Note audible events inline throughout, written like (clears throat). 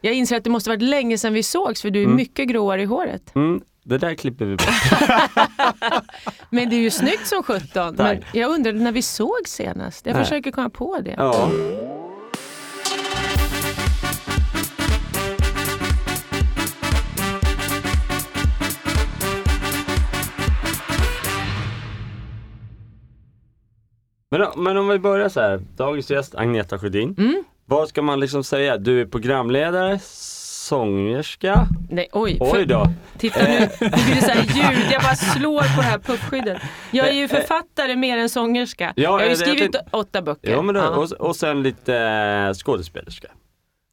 Jag inser att det måste varit länge sedan vi sågs för du är Mm. mycket gråare i håret. Mm, det där klipper vi bort. (laughs) Men det är ju snyggt som sjutton. Men jag undrade när vi såg senast. Jag Nej. försöker komma på det. Ja. Men, men om vi börjar så här. Dagens gäst Agneta Sjödin. Mm. Vad ska man liksom säga? Du är programledare, sångerska. Nej, oj. Oj För, då. titta nu, (laughs) nu blir det så här ljud. Jag bara slår på det här puffskyddet. Jag är ju författare mer än sångerska. Ja, jag har ju skrivit åtta böcker. Ja, men då, och, och sen lite eh, skådespelerska.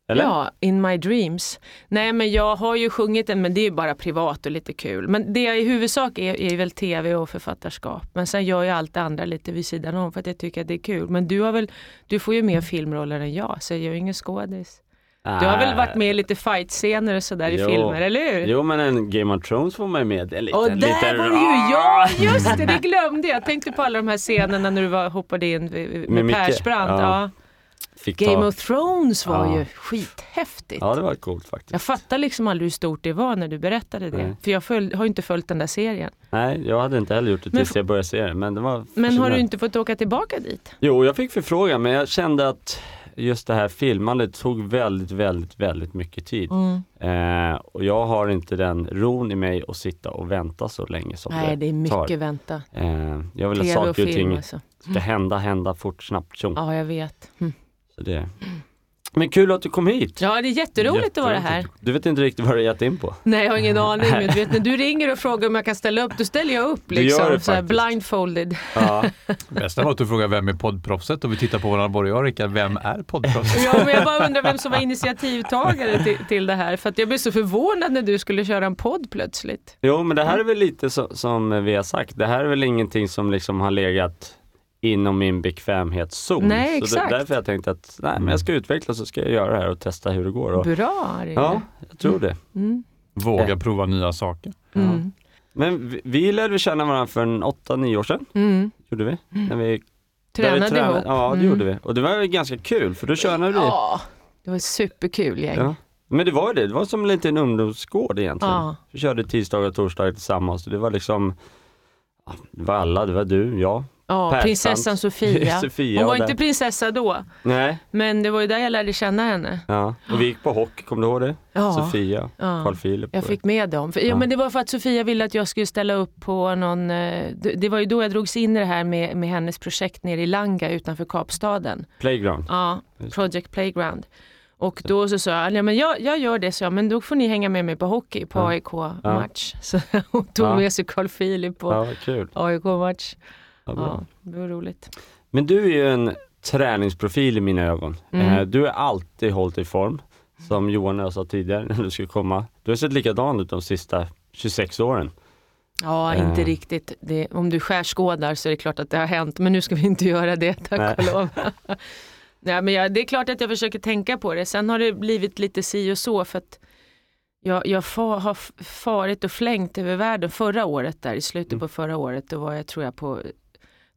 Eller? Ja, In My Dreams. Nej men jag har ju sjungit den men det är ju bara privat och lite kul. Men det jag i huvudsak är, är väl tv och författarskap. Men sen gör jag allt det andra lite vid sidan om för att jag tycker att det är kul. Men du har väl, du får ju mer filmroller än jag så jag är ju ingen skådis. Du har väl varit med i lite fight-scener och sådär i Jo. filmer, eller hur? Jo men en Game of Thrones får man ju med. Är lite, Och där lite var ju, ja (laughs) just det, det glömde jag. Jag tänkte på alla de här scenerna när du var, hoppade in med, Med Persbrandt. ja. Ja. Fick Game ta. of Thrones var Ja. ju skithäftigt. Ja det var coolt faktiskt. Jag fattar liksom aldrig hur stort det var när du berättade det. Nej. För jag följ, har ju inte följt den där serien. Nej jag hade inte heller gjort det Men tills jag började se det. Men det var Men har du inte fått åka tillbaka dit? Jo jag fick förfrågan men jag kände att just det här filmandet tog väldigt, väldigt, väldigt mycket tid. Mm. Eh, och jag har inte den ron i mig att sitta och vänta så länge som Nej, det är tar. mycket vänta. Eh, jag vill att saker och ting alltså. ska hända, hända fort, snabbt, tjong. Ja, jag vet. Mm. Så det. Men kul att du kom hit. Ja, det är jätteroligt att vara här. Du vet inte riktigt vad du har gett in på. Nej, jag har ingen aning. Men du vet, när du ringer och frågar om jag kan ställa upp, då ställer jag upp Du gör liksom. det så här faktiskt. blindfolded. Ja. (laughs) Bästa var att du frågade vem är poddproffset och vi tittar på varandra både jag och Rickard. Vem är poddproffset? Ja, men jag bara undrar vem som var initiativtagare till, till det här. För att jag blev så förvånad när du skulle köra en podd plötsligt. Jo men det här är väl lite så, som vi har sagt, det här är väl ingenting som liksom har legat inom min bekvämhetszon. Nej, så exakt. det, därför jag tänkte att nej, men jag ska utveckla så ska jag göra det här och testa hur det går. Och, Bra, Arje. ja, jag tror det. Mm. Våga prova nya saker. Mm. Men vi, vi lärde känna varandra för en 8-9 år sedan, Mm. gjorde vi. När vi där vi Tränade tränade. ihop. Ja, det Mm. gjorde vi. Och det var ju ganska kul för då körde vi. Ja, det var superkul gäng. Ja. Men det var ju det, det var som en liten ungdomsgård egentligen. Ja. Vi körde tisdagar och torsdagar tillsammans. Det var liksom, ja, det var alla, det var du, jag. Ja, Persbrandt. prinsessan (laughs) Sofia. Sofia Hon var inte prinsessa då, Nej, men det var ju där jag lärde känna henne. ja. Och vi gick på hockey, kommer du ihåg det? Ja, Sofia, ja. Carl Philip. Jag fick med dem. För, ja, men det var för att Sofia ville att jag skulle ställa upp på någon... eh, Det, det var ju då jag drogs in i det här med, med hennes projekt nere i Langa utanför Kapstaden. Playground. Ja. Project Playground. Och då så sa jag, ja, men jag, jag gör det, så jag, men då får ni hänga med mig på hockey på. AIK-match. (laughs) Så hon (laughs) tog Ja. med sig Carl Philip på Ja, vad kul. AIK-match. Ja, bra. Ja, det var roligt. Men du är ju en träningsprofil i mina ögon. Mm. Eh, Du har alltid hållit i form. Som Johan och jag sa tidigare (laughs) när du skulle komma. Du har sett likadan ut de sista 26 åren. Ja, inte Eh. riktigt. Det, om du skärskådar så är det klart att det har hänt, men nu ska vi inte göra det, tack Nej. och lov. (laughs) Nej, men jag, det är klart att jag försöker tänka på det. Sen har det blivit lite si och så för att jag, jag fa, har farit och flängt över världen förra året där i slutet Mm. på förra året. Då var jag tror jag på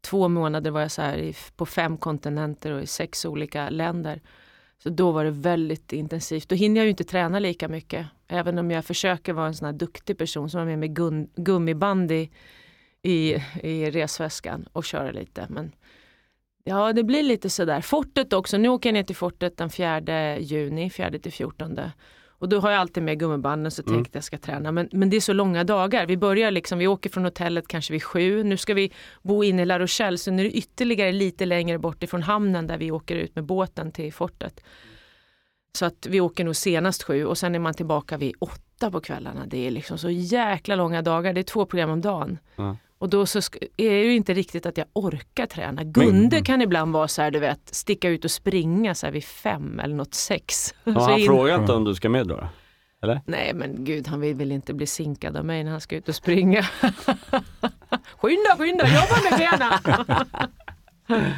två månader var jag så här i, på fem kontinenter och i sex olika länder. Så då var det väldigt intensivt. Då hinner jag ju inte träna lika mycket. Även om jag försöker vara en sån här duktig person som har med mig gun, gummiband i, i, i resväskan och köra lite. Men ja, det blir lite sådär. Fortet också. Nu åker jag ner till fortet den 4 juni, 4 till 14. Och då har jag alltid med gummibanden så Mm. tänkte jag ska träna. Men, men det är så långa dagar. Vi börjar liksom, vi åker från hotellet kanske vid sju. Nu ska vi bo inne i La Rochelle så nu är det ytterligare lite längre bort ifrån hamnen där vi åker ut med båten till fortet. Så att vi åker nog senast sju och sen är man tillbaka vid åtta på kvällarna. Det är liksom så jäkla långa dagar. Det är två program om dagen. Ja. Och då så är det ju inte riktigt att jag orkar träna. Gunde kan ibland vara så här, du vet, sticka ut och springa så här vid fem eller något sex. (laughs) Ja, han in- frågar inte om du ska med då? då? Nej men gud, han vill väl inte bli sinkad av mig när han ska ut och springa. (laughs) skynda, skynda, jobba med benen! (laughs)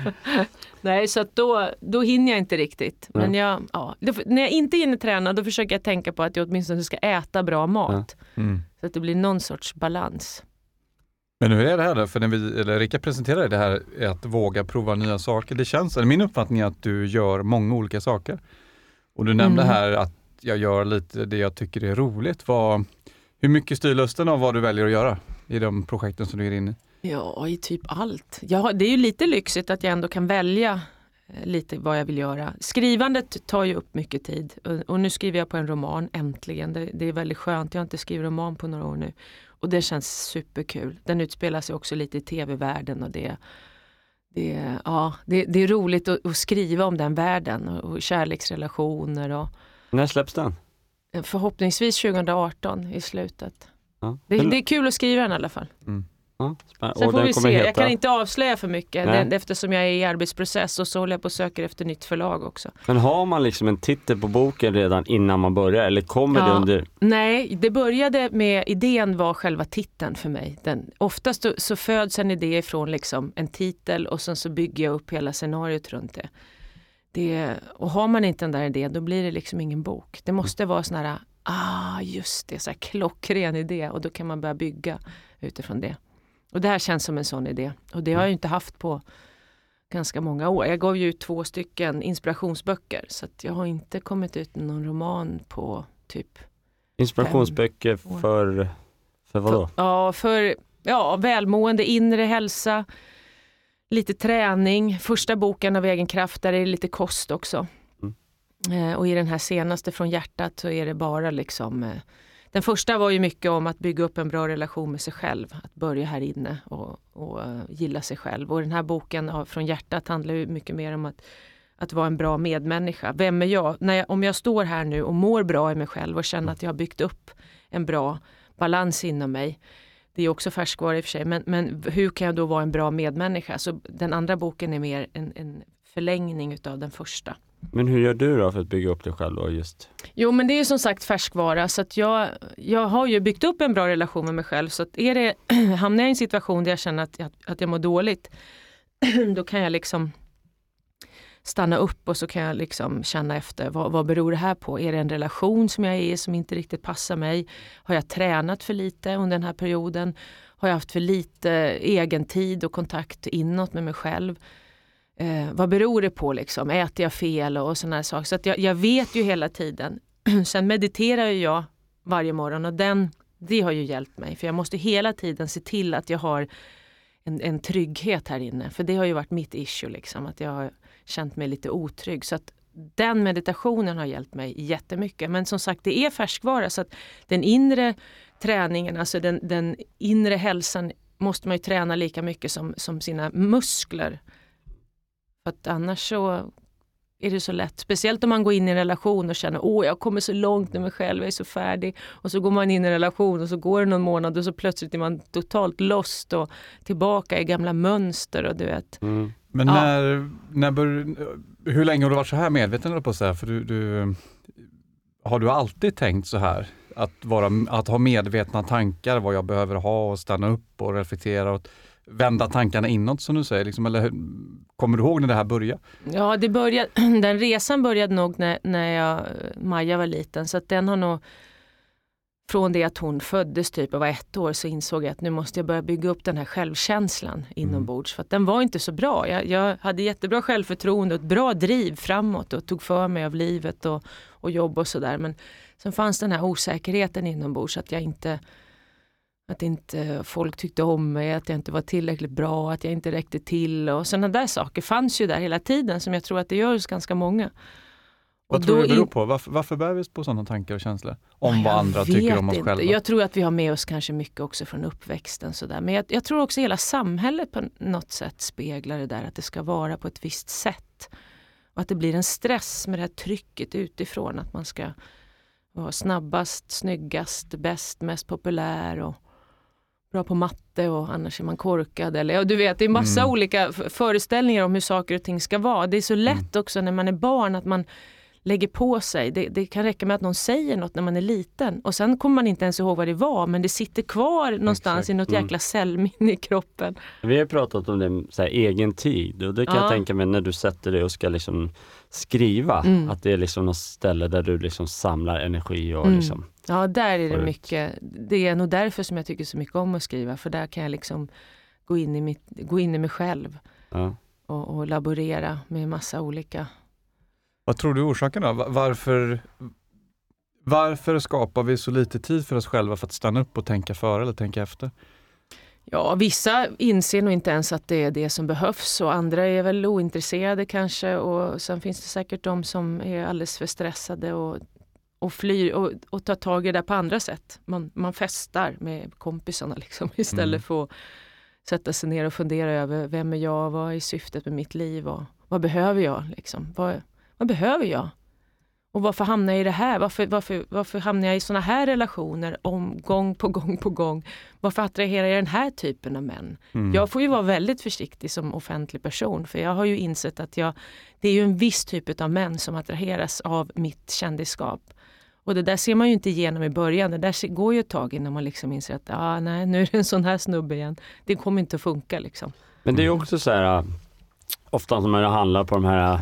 Nej, så att då, då hinner jag inte riktigt. Men jag, ja, då, när jag inte hinner träna då försöker jag tänka på att jag åtminstone ska äta bra mat. Mm. Så att det blir någon sorts balans. Men hur är det här då? För när vi, eller Rickard presenterade det här att våga prova nya saker. Det känns, eller min uppfattning är att du gör många olika saker. Och du nämnde Mm. här att jag gör lite det jag tycker är roligt. Vad, hur mycket styr lusten av vad du väljer att göra i de projekten som du är inne i? Ja, i typ allt. Ja, det är ju lite lyxigt att jag ändå kan välja eh, lite vad jag vill göra. Skrivandet tar ju upp mycket tid och, och nu skriver jag på en roman äntligen. Det, det, är väldigt skönt. Jag har inte skrivit roman på några år nu och det känns superkul. Den utspelar sig också lite i tv-världen och det, det, ja, det, det är roligt att, att, skriva om den världen och, och kärleksrelationer. Och, När släpps den? Förhoppningsvis 2018 i slutet. Ja. Det, det, är kul att skriva den i alla fall. Mm. Ja, Sen får vi se. Heta... Jag kan inte avslöja för mycket den, eftersom jag är i arbetsprocess och så håller jag på och söker efter nytt förlag också. Men har man liksom en titel på boken redan innan man börjar eller kommer ja, det under? Nej, det började med idén var själva titeln för mig. Den, oftast så föds en idé ifrån liksom en titel och sen så bygger jag upp hela scenariot runt det. det. Och har man inte den där idén då blir det liksom ingen bok. Det måste vara sån här, ah just det, så här klockren idé och då kan man börja bygga utifrån det. Och det här känns som en sån idé. Och det har jag inte haft på ganska många år. Jag gav ju ut två stycken inspirationsböcker så jag har inte kommit ut med någon roman på typ Inspirationsböcker för, för vadå? För, ja, för ja, välmående, inre hälsa, lite träning. Första boken av egen kraft, där är det lite kost också. Mm. Eh, och i den här senaste från hjärtat så är det bara liksom eh, den första var ju mycket om att bygga upp en bra relation med sig själv. Att börja här inne och, och uh, gilla sig själv. Och den här boken från hjärtat handlar ju mycket mer om att, att vara en bra medmänniska. Vem är jag? När jag? Om jag står här nu och mår bra i mig själv och känner att jag har byggt upp en bra balans inom mig. Det är också färskvara i och för sig, men, men hur kan jag då vara en bra medmänniska? Så den andra boken är mer en, en förlängning utav den första. Men hur gör du då för att bygga upp dig själv? Då just? Jo men det är som sagt färskvara så att jag, jag har ju byggt upp en bra relation med mig själv så att är det, (clears throat) hamnar jag i en situation där jag känner att, att, att jag mår dåligt (clears throat) då kan jag liksom stanna upp och så kan jag liksom känna efter vad, vad beror det här på? Är det en relation som jag är i som inte riktigt passar mig? Har jag tränat för lite under den här perioden? Har jag haft för lite egen tid och kontakt inåt med mig själv? Eh, vad beror det på liksom? Äter jag fel och sådana saker. Så att jag, jag, vet ju hela tiden. (clears throat) Sen mediterar jag varje morgon och den, det har ju hjälpt mig. För jag måste hela tiden se till att jag har en, en trygghet här inne. För det har ju varit mitt issue, liksom, att jag har känt mig lite otrygg. Så att den meditationen har hjälpt mig jättemycket. Men som sagt, det är färskvara. Så att den inre träningen, alltså den, den inre hälsan måste man ju träna lika mycket som, som sina muskler. För att annars så är det så lätt. Speciellt om man går in i en relation och känner åh jag kommer så långt med mig själv, jag är så färdig. Och så går man in i en relation och så går det någon månad och så plötsligt är man totalt lost och tillbaka i gamla mönster och du vet. Mm. Men ja. när, när bör, hur länge har du varit så här medveten på att säga? För du, du, har du alltid tänkt så här? Att, vara, att ha medvetna tankar, vad jag behöver ha och stanna upp och reflektera. Och, vända tankarna inåt som du säger? Liksom, eller, kommer du ihåg när det här började? Ja, det började, (clears throat) den resan började nog när, när jag, Maja var liten så att den har nog från det att hon föddes typ och var ett år så insåg jag att nu måste jag börja bygga upp den här självkänslan inombords. Mm. För att den var inte så bra. Jag, jag, hade jättebra självförtroende och ett bra driv framåt och tog för mig av livet och, och jobb och sådär. Men sen fanns den här osäkerheten inombords att jag inte att inte folk tyckte om mig, att jag inte var tillräckligt bra, att jag inte räckte till och sådana där saker fanns ju där hela tiden som jag tror att det gör hos ganska många. Vad tror du det beror på? Varför, varför bär vi på sådana tankar och känslor? Om vad andra tycker om oss inte. själva? Jag tror att vi har med oss kanske mycket också från uppväxten. Sådär. Men jag, jag tror också hela samhället på något sätt speglar det där att det ska vara på ett visst sätt. Och att det blir en stress med det här trycket utifrån att man ska vara snabbast, snyggast, bäst, mest populär och bra på matte och annars är man korkad. Eller, ja, du vet, det är massa mm. olika föreställningar om hur saker och ting ska vara. Det är så lätt mm. också när man är barn att man lägger på sig. Det, det, kan räcka med att någon säger något när man är liten och sen kommer man inte ens ihåg vad det var men det sitter kvar någonstans Exakt. i något mm. jäkla cellminne i kroppen. Vi har pratat om det, så här, egen tid och det kan ja. jag tänka mig när du sätter dig och ska liksom skriva, mm. att det är liksom något ställe där du liksom samlar energi och mm. liksom Ja, där är det mycket. Det är nog därför som jag tycker så mycket om att skriva, för där kan jag liksom gå in i, mitt, gå in i mig själv ja. och, och laborera med massa olika vad tror du orsaken är? Varför, Varför skapar vi så lite tid för oss själva för att stanna upp och tänka före eller tänka efter? Ja, vissa inser nog inte ens att det är det som behövs och andra är väl ointresserade kanske och sen finns det säkert de som är alldeles för stressade och, och flyr och, och tar tag i det på andra sätt. Man, man festar med kompisarna (laughs) liksom, istället mm. för att sätta sig ner och fundera över vem är jag, vad är syftet med mitt liv och vad behöver jag? Liksom? Vad, vad behöver jag? Och varför hamnar jag i det här? Varför, varför, varför hamnar jag i såna här relationer om gång på gång på gång? Varför attraherar jag den här typen av män? Mm. Jag får ju vara väldigt försiktig som offentlig person för jag har ju insett att jag, det är ju en viss typ av män som attraheras av mitt kändisskap. Och det där ser man ju inte igenom i början. Det där går ju ett tag innan man liksom inser att ah, nej, nu är det en sån här snubbe igen. Det kommer inte att funka. Liksom. Men det är också så här, ofta när det handlar på de här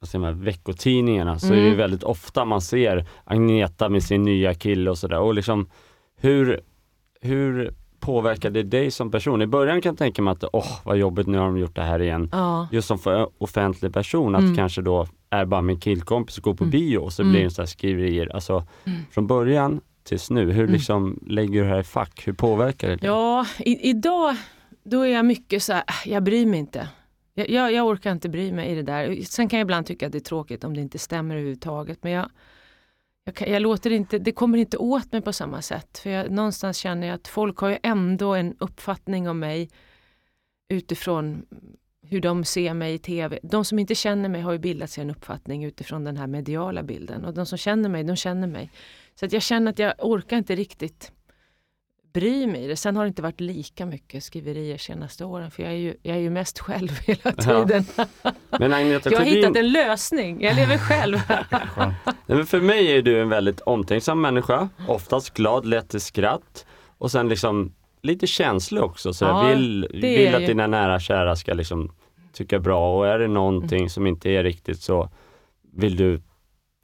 vad säger man, veckotidningarna så mm. är det mm. väldigt ofta man ser Agneta med sin nya kille och sådär. Och liksom, hur, hur påverkar det dig som person? I början kan jag tänka mig att, åh oh, vad jobbigt, nu har de gjort det här igen. Ja. Just som för offentlig person, att mm. kanske då är bara min killkompis och går på mm. bio och så blir det mm. så här skriverier. Alltså mm. från början tills nu, hur liksom lägger du det här i fack? Hur påverkar det dig? Ja, i, idag då är jag mycket så här, äh, jag bryr mig inte. Jag, jag, jag, orkar inte bry mig i det där. Sen kan jag ibland tycka att det är tråkigt om det inte stämmer överhuvudtaget. Men jag, jag, jag låter inte, det kommer inte åt mig på samma sätt. För jag, någonstans känner jag att folk har ju ändå en uppfattning om mig utifrån hur de ser mig i tv. De som inte känner mig har ju bildat sig en uppfattning utifrån den här mediala bilden. Och de som känner mig, de känner mig. Så att jag känner att jag orkar inte riktigt bry mig. Sen har det inte varit lika mycket skriverier senaste åren för jag är ju, jag är ju mest själv (laughs) hela tiden. Ja. Men Agneta, jag har hittat en lösning, jag lever själv. (laughs) men för mig är du en väldigt omtänksam människa, oftast glad, lätt till skratt och sen liksom lite känslig också. Så ja, vill, vill att dina nära kära ska liksom tycka bra och är det någonting mm. som inte är riktigt så vill du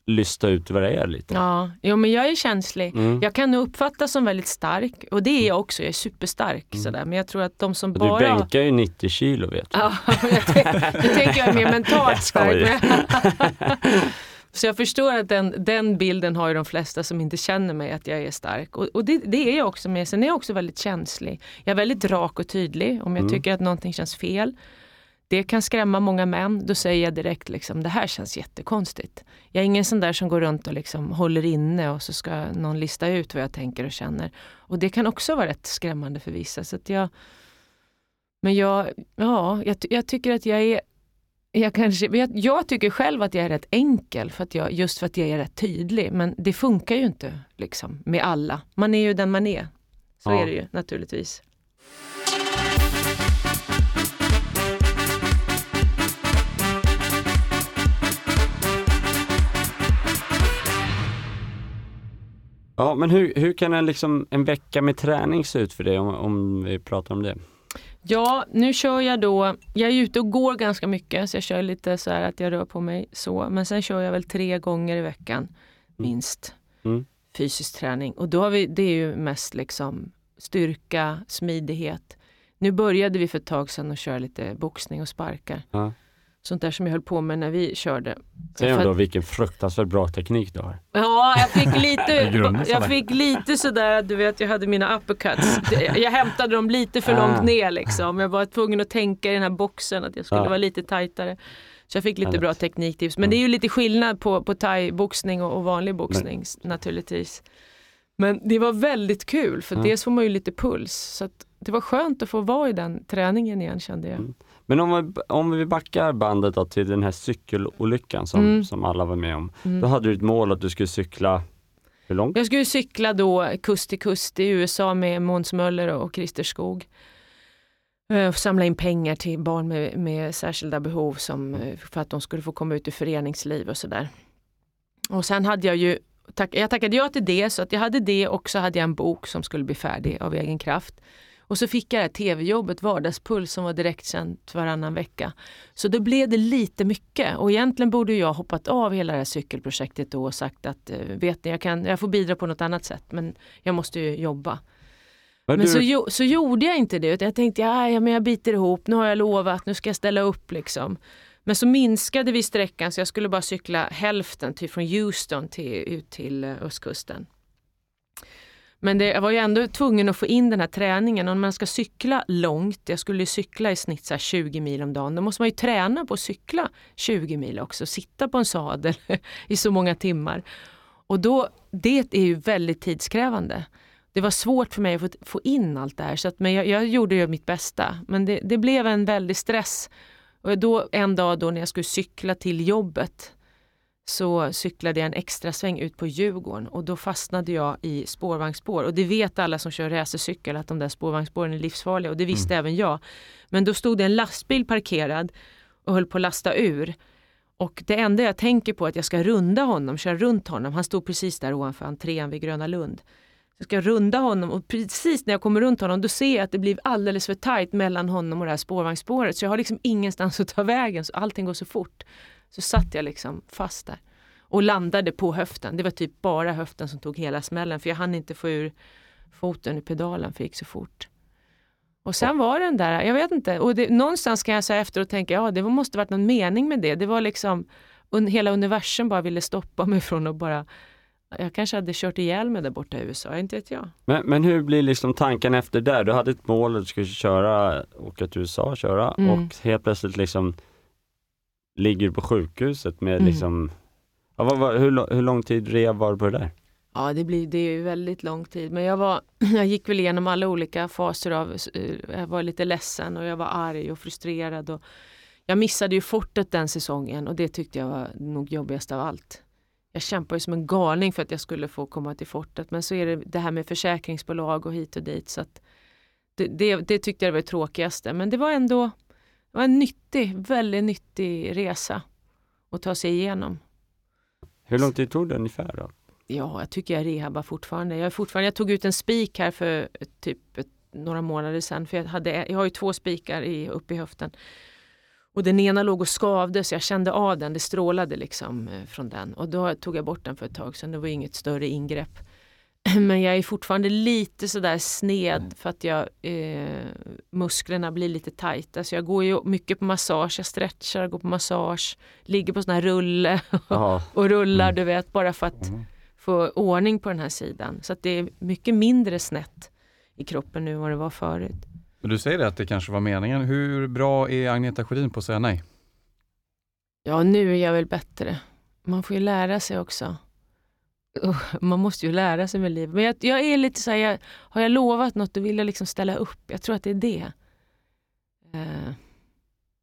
lysta ut vad det är lite. Ja, jo, men jag är känslig. Mm. Jag kan uppfattas som väldigt stark och det är jag också. Jag är superstark mm. sådär. Men jag tror att de som du bara... Du bänkar ju 90 kilo vet du. Ja, (laughs) nu tänker jag mer mentalt stark. (laughs) Så jag förstår att den, den bilden har ju de flesta som inte känner mig att jag är stark. Och, och det, det, är jag också med. Sen är jag också väldigt känslig. Jag är väldigt rak och tydlig om jag mm. tycker att någonting känns fel. Det kan skrämma många män. Då säger jag direkt liksom, det här känns jättekonstigt. Jag är ingen sån där som går runt och liksom håller inne och så ska någon lista ut vad jag tänker och känner. Och det kan också vara rätt skrämmande för vissa. Så jag, men jag, ja, jag, jag, tycker att jag är jag, kanske, jag, jag, tycker själv att jag är rätt enkel för att jag, just för att jag är rätt tydlig. Men det funkar ju inte liksom, med alla. Man är ju den man är. Så ja. är det ju naturligtvis. Ja, men hur, hur kan en, liksom, en vecka med träning se ut för dig om, om vi pratar om det? Ja, nu kör jag då, jag är ute och går ganska mycket så jag kör lite så här att jag rör på mig så. Men sen kör jag väl tre gånger i veckan mm. minst mm. fysisk träning. Och då har vi, det är ju mest liksom styrka, smidighet. Nu började vi för ett tag sedan att köra lite boxning och sparkar. Ja sånt där som jag höll på med när vi körde. Säg ändå vilken fruktansvärt bra teknik du har. Ja, jag fick (laughs) lite, jag fick lite sådär, du vet jag hade mina uppercuts. Jag hämtade dem lite för långt ah. ner liksom. Jag var tvungen att tänka i den här boxen att jag skulle ja. vara lite tajtare. Så jag fick lite bra tekniktips. Men det är ju lite skillnad på, på thai-boxning och, och, vanlig boxning Men. naturligtvis. Men det var väldigt kul för ja. dels får man ju lite puls. Så det var skönt att få vara i den träningen igen kände jag. Mm. Men om vi, om vi backar bandet då till den här cykelolyckan som, mm. som alla var med om. Mm. Då hade du ett mål att du skulle cykla hur långt? Jag skulle cykla då kust till kust i USA med Måns Möller och Christer Skog. Eh, och samla in pengar till barn med, med särskilda behov som, eh, för att de skulle få komma ut i föreningsliv och sådär. Och sen hade jag ju, tack, jag tackade ja till det så att jag hade det och så hade jag en bok som skulle bli färdig av egen kraft. Och så fick jag det här tv-jobbet, Vardagspuls, som var direktsänt varannan vecka. Så då blev det lite mycket och egentligen borde jag hoppat av hela det här cykelprojektet då och sagt att eh, vet ni, jag, kan, jag får bidra på något annat sätt men jag måste ju jobba. Men, men du... så, så gjorde jag inte det utan jag tänkte ja, men jag biter ihop, nu har jag lovat, nu ska jag ställa upp liksom. Men så minskade vi sträckan så jag skulle bara cykla hälften, typ från Houston till, ut till eh, östkusten. Men det, jag var ju ändå tvungen att få in den här träningen. Om man ska cykla långt, jag skulle ju cykla i snitt så 20 mil om dagen, då måste man ju träna på att cykla 20 mil också. Sitta på en sadel (laughs) i så många timmar. Och då, det är ju väldigt tidskrävande. Det var svårt för mig att få, få in allt det här, så att, men jag, jag gjorde ju mitt bästa. Men det, det blev en väldig stress. Och då, en dag då när jag skulle cykla till jobbet så cyklade jag en extra sväng ut på Djurgården och då fastnade jag i spårvagnsspår. Och det vet alla som kör racercykel att de där spårvagnsspåren är livsfarliga och det visste mm. även jag. Men då stod det en lastbil parkerad och höll på att lasta ur. Och det enda jag tänker på är att jag ska runda honom, köra runt honom. Han stod precis där ovanför entrén vid Gröna Lund. Jag ska runda honom och precis när jag kommer runt honom då ser jag att det blir alldeles för tajt mellan honom och det här spårvagnsspåret. Så jag har liksom ingenstans att ta vägen, så allting går så fort. Så satt jag liksom fast där och landade på höften. Det var typ bara höften som tog hela smällen för jag hann inte få ur foten ur pedalen för det gick så fort. Och sen var den där, jag vet inte, och det, någonstans kan jag säga efter och tänka, ja det måste varit någon mening med det. Det var liksom, un, hela universum bara ville stoppa mig från att bara jag kanske hade kört ihjäl mig där borta i USA, inte vet jag. Men, men hur blir liksom tanken efter det? Du hade ett mål, du skulle köra, åka till USA och köra mm. och helt plötsligt liksom ligger på sjukhuset med mm. liksom, ja, vad, vad, hur, hur lång tid rev var på det där? Ja, det, blir, det är ju väldigt lång tid. Men jag, var, (clears throat) jag gick väl igenom alla olika faser av, eh, jag var lite ledsen och jag var arg och frustrerad. Och jag missade ju fortet den säsongen och det tyckte jag var nog jobbigast av allt. Jag kämpade som en galning för att jag skulle få komma till fortet. Men så är det det här med försäkringsbolag och hit och dit. Så det, det, det tyckte jag var det tråkigaste. Men det var ändå det var en nyttig, väldigt nyttig resa att ta sig igenom. Hur lång tid tog det ungefär då? Ja, jag tycker jag rehabbar fortfarande. Jag, fortfarande, jag tog ut en spik här för typ några månader sedan. För jag, hade, jag har ju två spikar i, uppe i höften. Och den ena låg och skavde så jag kände av den, det strålade liksom eh, från den. Och då tog jag bort den för ett tag sedan, det var inget större ingrepp. (clears throat) Men jag är fortfarande lite sådär sned mm. för att jag, eh, musklerna blir lite tajta. Så jag går ju mycket på massage, jag stretchar, går på massage, ligger på sån här rulle (laughs) och rullar mm. du vet bara för att mm. få ordning på den här sidan. Så att det är mycket mindre snett i kroppen nu än vad det var förut. Men du säger det att det kanske var meningen. Hur bra är Agneta Sjödin på att säga nej? Ja, nu är jag väl bättre. Man får ju lära sig också. Man måste ju lära sig med livet. Men jag, jag är lite så här, jag, har jag lovat något då vill jag liksom ställa upp. Jag tror att det är det. Eh,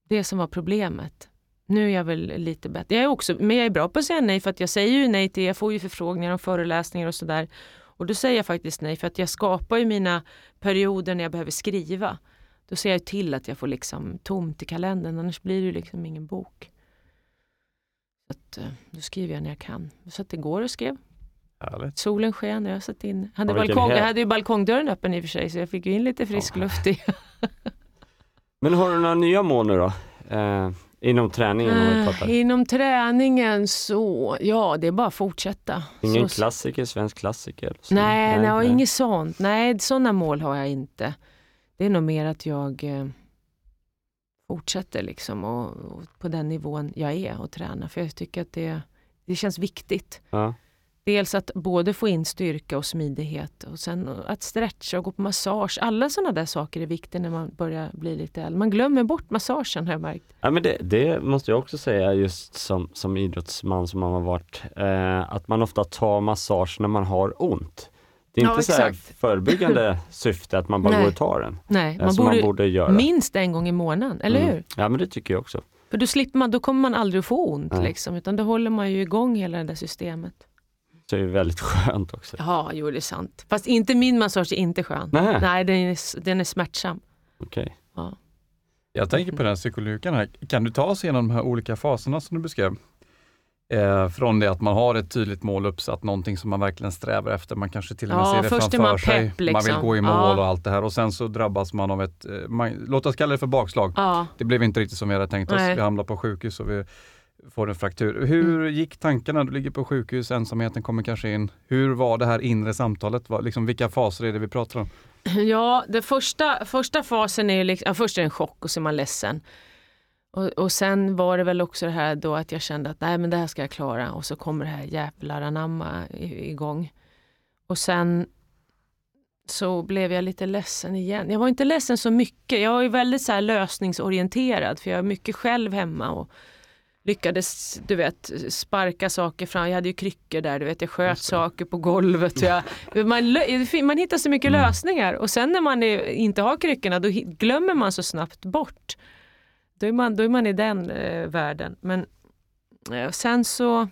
det som var problemet. Nu är jag väl lite bättre. Jag är också, men jag är bra på att säga nej för att jag säger ju nej till, jag får ju förfrågningar om föreläsningar och sådär. Och då säger jag faktiskt nej för att jag skapar ju mina perioder när jag behöver skriva. Då ser jag till att jag får liksom tomt i kalendern annars blir det ju liksom ingen bok. Så att, eh, då skriver jag när jag kan. Så att igår och skrev. Härligt. Solen sken jag satt in. Hade balkong, jag hade ju balkongdörren öppen i och för sig så jag fick ju in lite frisk oh. luft i. (laughs) Men har du några nya mål nu då? Eh, Inom träningen? Uh, inom träningen så, ja det är bara att fortsätta. Ingen så, klassiker, svensk klassiker? Så. Nej, nej, nej, inget sånt. Nej, sådana mål har jag inte. Det är nog mer att jag eh, fortsätter liksom och, och, på den nivån jag är och tränar. För jag tycker att det, det känns viktigt. Ja. Dels att både få in styrka och smidighet och sen att stretcha och gå på massage. Alla sådana där saker är viktiga när man börjar bli lite äldre. Man glömmer bort massagen har jag märkt. Ja, men det, det måste jag också säga just som, som idrottsman som man har varit. Eh, att man ofta tar massage när man har ont. Det är inte ja, så förebyggande (laughs) syfte att man bara Nej. går och tar den. Nej, eh, man, borde, man borde göra. minst en gång i månaden, eller mm. hur? Ja men det tycker jag också. För då slipper man, då kommer man aldrig att få ont liksom, utan då håller man ju igång hela det där systemet så är det väldigt skönt också. Ja, jo det är sant. Fast inte min massage är inte skön. Nej, Nej den, är, den är smärtsam. Okej. Okay. Ja. Jag tänker på den cykellyckan här. Kan du ta oss igenom de här olika faserna som du beskrev? Eh, från det att man har ett tydligt mål uppsatt, någonting som man verkligen strävar efter. Man kanske till och med ja, ser det framför man sig. Pepp, liksom. Man vill gå i mål ja. och allt det här och sen så drabbas man av ett, eh, man, låt oss kalla det för bakslag. Ja. Det blev inte riktigt som vi hade tänkt oss. Nej. Vi hamnar på sjukhus och vi får en fraktur. Hur mm. gick tankarna? Du ligger på sjukhus, ensamheten kommer kanske in. Hur var det här inre samtalet? Liksom, vilka faser är det vi pratar om? (clears throat) Ja, den första, första fasen är ju liksom, ja, först är det en chock och så är man ledsen. Och, och sen var det väl också det här då att jag kände att nej men det här ska jag klara och så kommer det här jävlar anamma igång. Och sen så blev jag lite ledsen igen. Jag var inte ledsen så mycket. Jag är väldigt så lösningsorienterad för jag är mycket själv hemma och lyckades du vet, sparka saker fram. Jag hade ju kryckor där, du vet, jag sköt saker på golvet. Jag, (laughs) man, man hittar så mycket Mm. lösningar och sen när man är, inte har kryckorna då glömmer man så snabbt bort. Då är man, då är man i den eh, världen. Men eh, sen så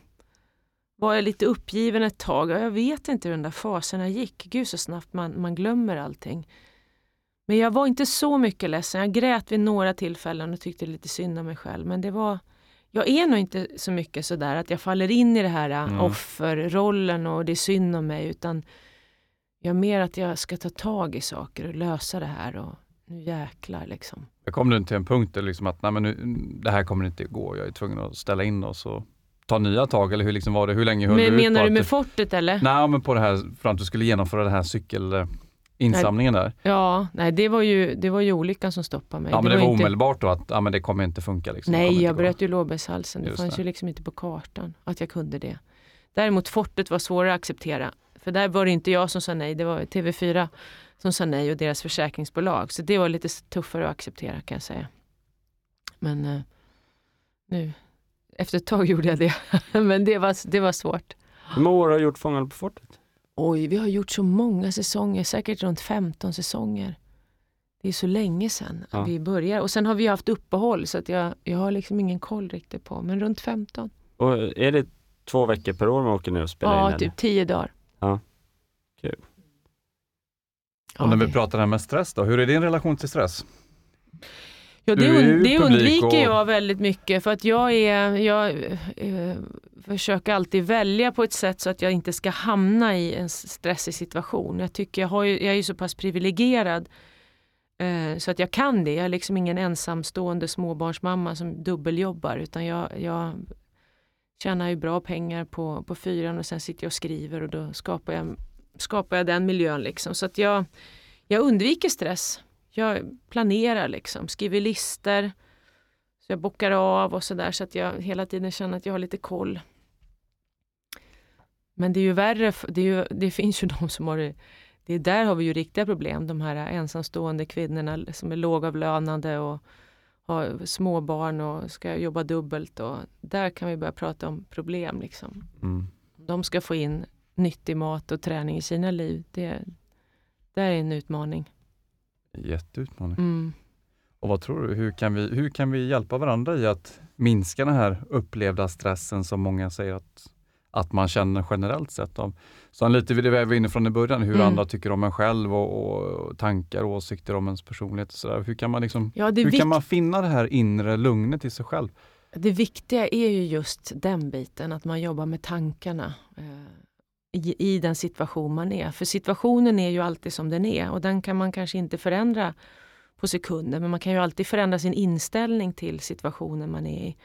var jag lite uppgiven ett tag. och Jag vet inte hur den där faserna gick. Gud så snabbt man, man glömmer allting. Men jag var inte så mycket ledsen. Jag grät vid några tillfällen och tyckte lite synd om mig själv. Men det var, jag är nog inte så mycket sådär att jag faller in i det här Mm. offerrollen och det är synd om mig. Utan jag är mer att jag ska ta tag i saker och lösa det här. Och nu jäklar liksom. Jag kom du till en punkt där liksom att nej, men nu, det här kommer inte gå, jag är tvungen att ställa in oss och ta nya tag eller hur liksom var det? Hur länge höll Men, du ut menar du med fortet eller? Nej, men på det här, fram att du skulle genomföra den här cykelinsamlingen där. Ja, nej det var ju, det var ju olyckan som stoppade mig. Ja, men det var inte... omedelbart då att ja, men det kommer inte funka. Liksom. Det Nej, jag bröt ju lårbenshalsen. Det Just fanns det. ju liksom inte på kartan att jag kunde det. Däremot fortet var svårare att acceptera. För där var det inte jag som sa nej, det var TV4 som sa nej och deras försäkringsbolag. Så det var lite tuffare att acceptera kan jag säga. Men eh, nu, efter ett tag (laughs) gjorde jag det. Men det var, det var svårt. Hur många år har du gjort Fångarna på fortet? Oj, vi har gjort så många säsonger, säkert runt 15 säsonger. Det är så länge sedan Ja. vi började. Och sen har vi haft uppehåll så att jag, jag har liksom ingen koll riktigt på, men runt 15. Och är det två veckor per år man åker ner och spelar in? Ja, eller? typ 10 dagar. Ja. Kul. Ja, Och när vi det- pratar här med stress då, hur är din relation till stress? Ja, det, und- det undviker och- jag väldigt mycket för att jag, är, jag eh, försöker alltid välja på ett sätt så att jag inte ska hamna i en stressig situation. Jag tycker jag, har ju, jag är ju så pass privilegierad eh, så att jag kan det. Jag är liksom ingen ensamstående småbarnsmamma som dubbeljobbar utan jag, jag tjänar ju bra pengar på, på fyran och sen sitter jag och skriver och då skapar jag, skapar jag den miljön. Liksom. Så att jag, jag undviker stress. Jag planerar liksom, skriver lister. Så jag bockar av och sådär så att jag hela tiden känner att jag har lite koll. Men det är ju värre, det, är ju, det finns ju (laughs) de som har det, det är där har vi ju riktiga problem. De här ensamstående kvinnorna som är lågavlönade och har småbarn och ska jobba dubbelt. Och där kan vi börja prata om problem. Liksom. Mm. De ska få in nyttig mat och träning i sina liv. Det, det är en utmaning. Jätteutmaning. Mm. Och vad tror du, hur kan, vi, hur kan vi hjälpa varandra i att minska den här upplevda stressen som många säger att, att man känner generellt sett? Av. Så lite vid det vi var inne från i början, hur Mm. andra tycker om en själv och, och tankar och åsikter om ens personlighet. Och så. Hur, kan man liksom, Ja, hur kan man finna det här inre lugnet i sig själv? det viktiga är ju just den biten, att man jobbar med tankarna eh, i, i den situation man är. För situationen är ju alltid som den är och den kan man kanske inte förändra på sekunder, men man kan ju alltid förändra sin inställning till situationen man är i.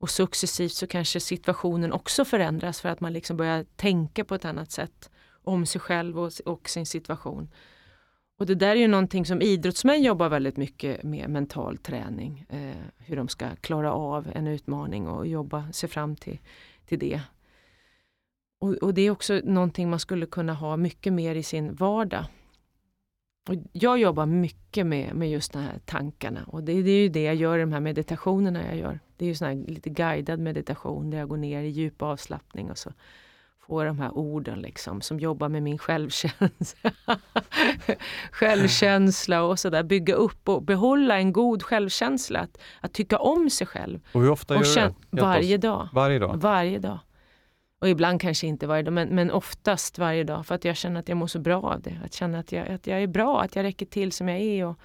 Och successivt så kanske situationen också förändras för att man liksom börjar tänka på ett annat sätt om sig själv och, och sin situation. Och det där är ju någonting som idrottsmän jobbar väldigt mycket med, mental träning. Eh, hur de ska klara av en utmaning och jobba sig fram till, till det. Och, och det är också någonting man skulle kunna ha mycket mer i sin vardag. Och jag jobbar mycket med, med just de här tankarna och det, det är ju det jag gör i de här meditationerna jag gör. Det är ju sån här lite guidad meditation där jag går ner i djup avslappning och så får de här orden liksom som jobbar med min självkänsla. (laughs) självkänsla och sådär. Bygga upp och behålla en god självkänsla. Att, att tycka om sig själv. Och hur ofta Och gör du det? Varje dag. Varje dag? Varje dag. Och ibland kanske inte varje dag, men, men oftast varje dag. För att jag känner att jag mår så bra av det. Att känna att jag, att jag är bra, att jag räcker till som jag är. Och,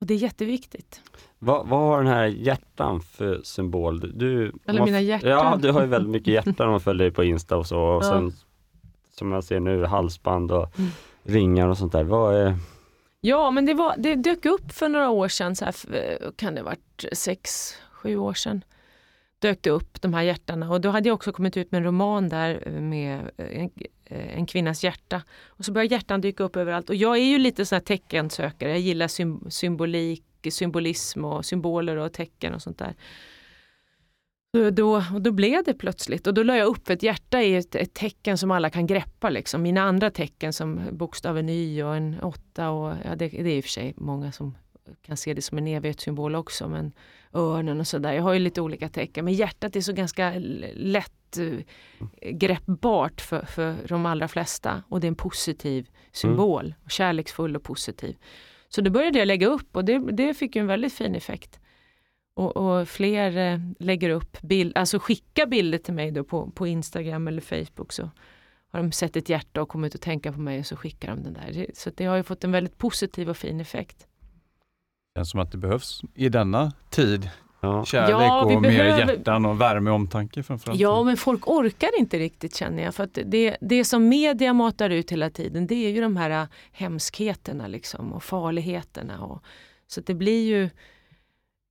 och det är jätteviktigt. Vad, vad har den här hjärtan för symbol? Du, Eller man- mina hjärtan. Ja, du har ju väldigt mycket hjärtan om man följer dig på Insta och så. Och Ja. sen, som jag ser nu, halsband och Mm. ringar och sånt där. Vad är, Ja, men det, var, det dök upp för några år sedan, så här, f- kan det ha varit sex, sju år sedan. Dök det upp de här hjärtarna och då hade jag också kommit ut med en roman där eh, med eh, en, eh, en kvinnas hjärta. Och så började hjärtan dyka upp överallt och jag är ju lite sån här teckensökare, jag gillar sym, symbolik symbolism och symboler och tecken och sånt där. Då, och då blev det plötsligt och då la jag upp ett hjärta i ett, ett tecken som alla kan greppa. Liksom. Mina andra tecken som bokstaven Y och en åtta och ja, det, det är i och för sig många som kan se det som en evighetssymbol också, men örnen och sådär. Jag har ju lite olika tecken, men hjärtat är så ganska lätt eh, greppbart för, för de allra flesta och det är en positiv symbol, mm. kärleksfull och positiv. Så då började jag lägga upp och det, det fick ju en väldigt fin effekt. Och, och fler eh, lägger upp bild, alltså skickar bilder till mig då på, på Instagram eller Facebook så har de sett ett hjärta och kommit att tänka på mig och så skickar de den där. Så det har ju fått en väldigt positiv och fin effekt. Känns som att det behövs i denna tid. Ja. Kärlek ja, och behöver... mer hjärtan och värme och omtanke framförallt. Ja, men folk orkar inte riktigt känner jag. För att det, det som media matar ut hela tiden det är ju de här äh, hemskheterna liksom, och farligheterna. Och, så det blir ju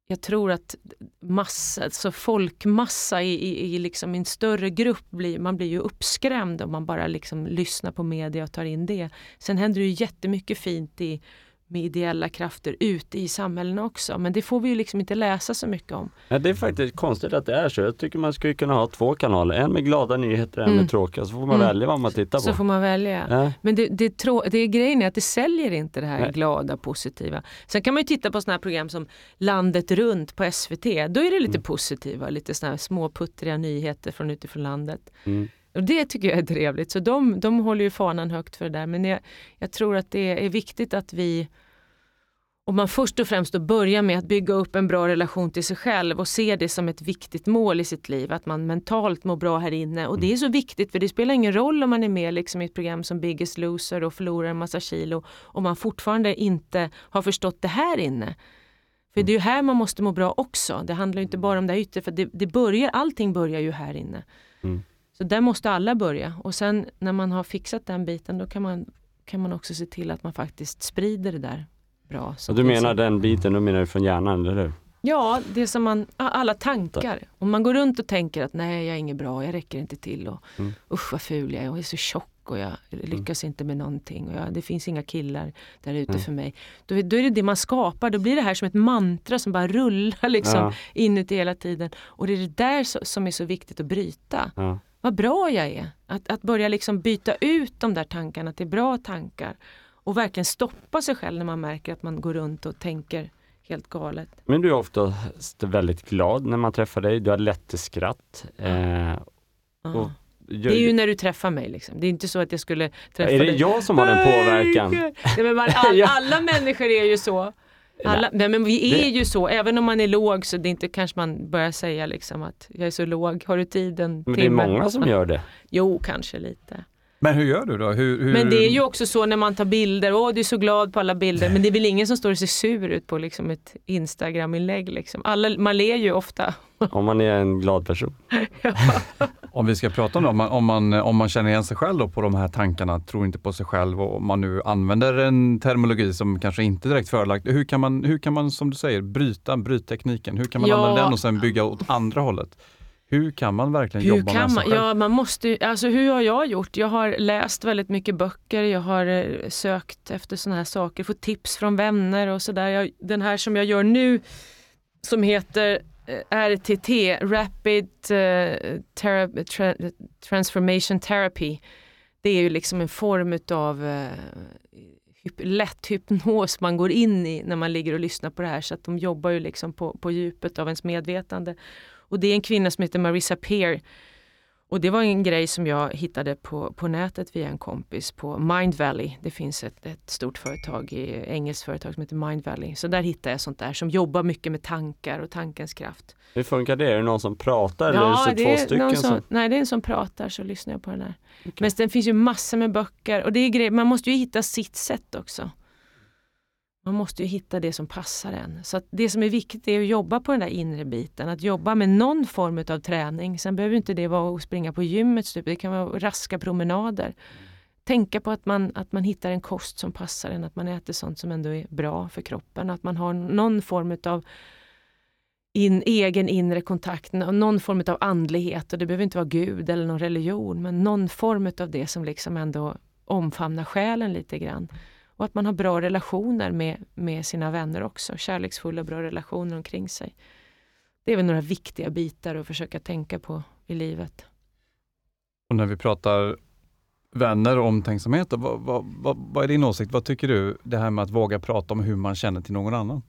jag tror att massa, alltså folkmassa i, i, i liksom en större grupp, blir, man blir ju uppskrämd om man bara liksom lyssnar på media och tar in det. Sen händer det ju jättemycket fint i med ideella krafter ute i samhällena också. Men det får vi ju liksom inte läsa så mycket om. Ja, det är faktiskt konstigt att det är så. Jag tycker man skulle kunna ha två kanaler. En med glada nyheter, en mm. med tråkiga. Så får man mm. välja vad man tittar på. Så får man välja. Ja. Men det, det, trå- det är grejen är att det säljer inte det här Nej. glada, positiva. Sen kan man ju titta på sådana här program som Landet runt på SVT. Då är det lite mm. positiva, lite sådana här småputtriga nyheter från utifrån landet. Mm. Och det tycker jag är trevligt. Så de, de håller ju fanan högt för det där. Men jag, jag tror att det är viktigt att vi om man först och främst då börjar med att bygga upp en bra relation till sig själv och se det som ett viktigt mål i sitt liv, att man mentalt mår bra här inne. Och det är så viktigt för det spelar ingen roll om man är med liksom i ett program som Biggest Loser och förlorar en massa kilo om man fortfarande inte har förstått det här inne. För det är ju här man måste må bra också. Det handlar inte bara om det yttre, för det, det börjar, allting börjar ju här inne. Mm. Så där måste alla börja och sen när man har fixat den biten då kan man, kan man också se till att man faktiskt sprider det där bra. Och du menar den biten, då menar du från hjärnan, eller hur? Ja, det som man, alla tankar. Om man går runt och tänker att nej, jag är inget bra, jag räcker inte till och mm. usch vad ful jag är, jag är så tjock och jag lyckas mm. inte med någonting och jag, det finns inga killar där ute mm. för mig. Då, då, är det det man skapar, då blir det här som ett mantra som bara rullar liksom ja. inuti hela tiden. Och det är det där som är så viktigt att bryta. Ja. Vad bra jag är! Att, att börja liksom byta ut de där tankarna till bra tankar och verkligen stoppa sig själv när man märker att man går runt och tänker helt galet. Men du är ofta väldigt glad när man träffar dig, du har lätt till skratt. Eh, och, det är ju när du träffar mig. Liksom. Det är inte så att jag skulle träffa dig. Är det dig. jag som har den påverkan? (laughs) Ja, men man, all, alla människor är ju så. Alla, nej, men vi är det... ju så, även om man är låg så det är inte kanske man börjar säga liksom att jag är så låg, har du tid en Men det är många som gör det. Jo, kanske lite. Men hur gör du då? Hur, hur... Men det är ju också så när man tar bilder, åh du är så glad på alla bilder, men det är väl ingen som står och ser sur ut på liksom ett Instagram-inlägg. Liksom. Alla, man ler ju ofta. (laughs) Om man är en glad person. (laughs) om vi ska prata om det, om man, om man, om man känner igen sig själv då på de här tankarna, tror inte på sig själv och om man nu använder en terminologi som kanske inte är direkt förelagt. Hur kan man, hur kan man som du säger bryta bryttekniken? Hur kan man ja. använda den och sen bygga åt andra hållet? Hur kan man verkligen hur jobba kan med sig själv? Ja, man måste, alltså hur har jag gjort? Jag har läst väldigt mycket böcker, jag har eh, sökt efter sådana här saker, fått tips från vänner och sådär. Den här som jag gör nu som heter eh, RTT, Rapid uh, Tera Tra Transformation Therapy. Det är ju liksom en form utav uh, hyp lätt hypnos man går in i när man ligger och lyssnar på det här. Så att de jobbar ju liksom på, på djupet av ens medvetande. Och det är en kvinna som heter Marissa Peer. Och det var en grej som jag hittade på, på nätet via en kompis på Mind Valley. Det finns ett, ett stort företag, ett engelskt företag som heter Mind Valley. Så där hittade jag sånt där som jobbar mycket med tankar och tankens kraft. Hur funkar det? Är det någon som pratar ja, eller är det, det två stycken? Som, som... Nej, det är en som pratar så lyssnar jag på den här. Okay. Men det finns ju massor med böcker och det är grejer, man måste ju hitta sitt sätt också. Man måste ju hitta det som passar en. Så det som är viktigt är att jobba på den där inre biten. Att jobba med någon form av träning. Sen behöver inte det vara att springa på gymmet, typ. det kan vara raska promenader. Tänka på att man, att man hittar en kost som passar en, att man äter sånt som ändå är bra för kroppen. Att man har någon form av in, egen inre kontakt, någon form av andlighet. Och det behöver inte vara Gud eller någon religion, men någon form av det som liksom ändå omfamnar själen lite grann. Och att man har bra relationer med, med sina vänner också. Kärleksfulla, bra relationer omkring sig. Det är väl några viktiga bitar att försöka tänka på i livet. Och när vi pratar vänner och omtänksamhet, vad, vad, vad, vad är din åsikt? Vad tycker du? Det här med att våga prata om hur man känner till någon annan.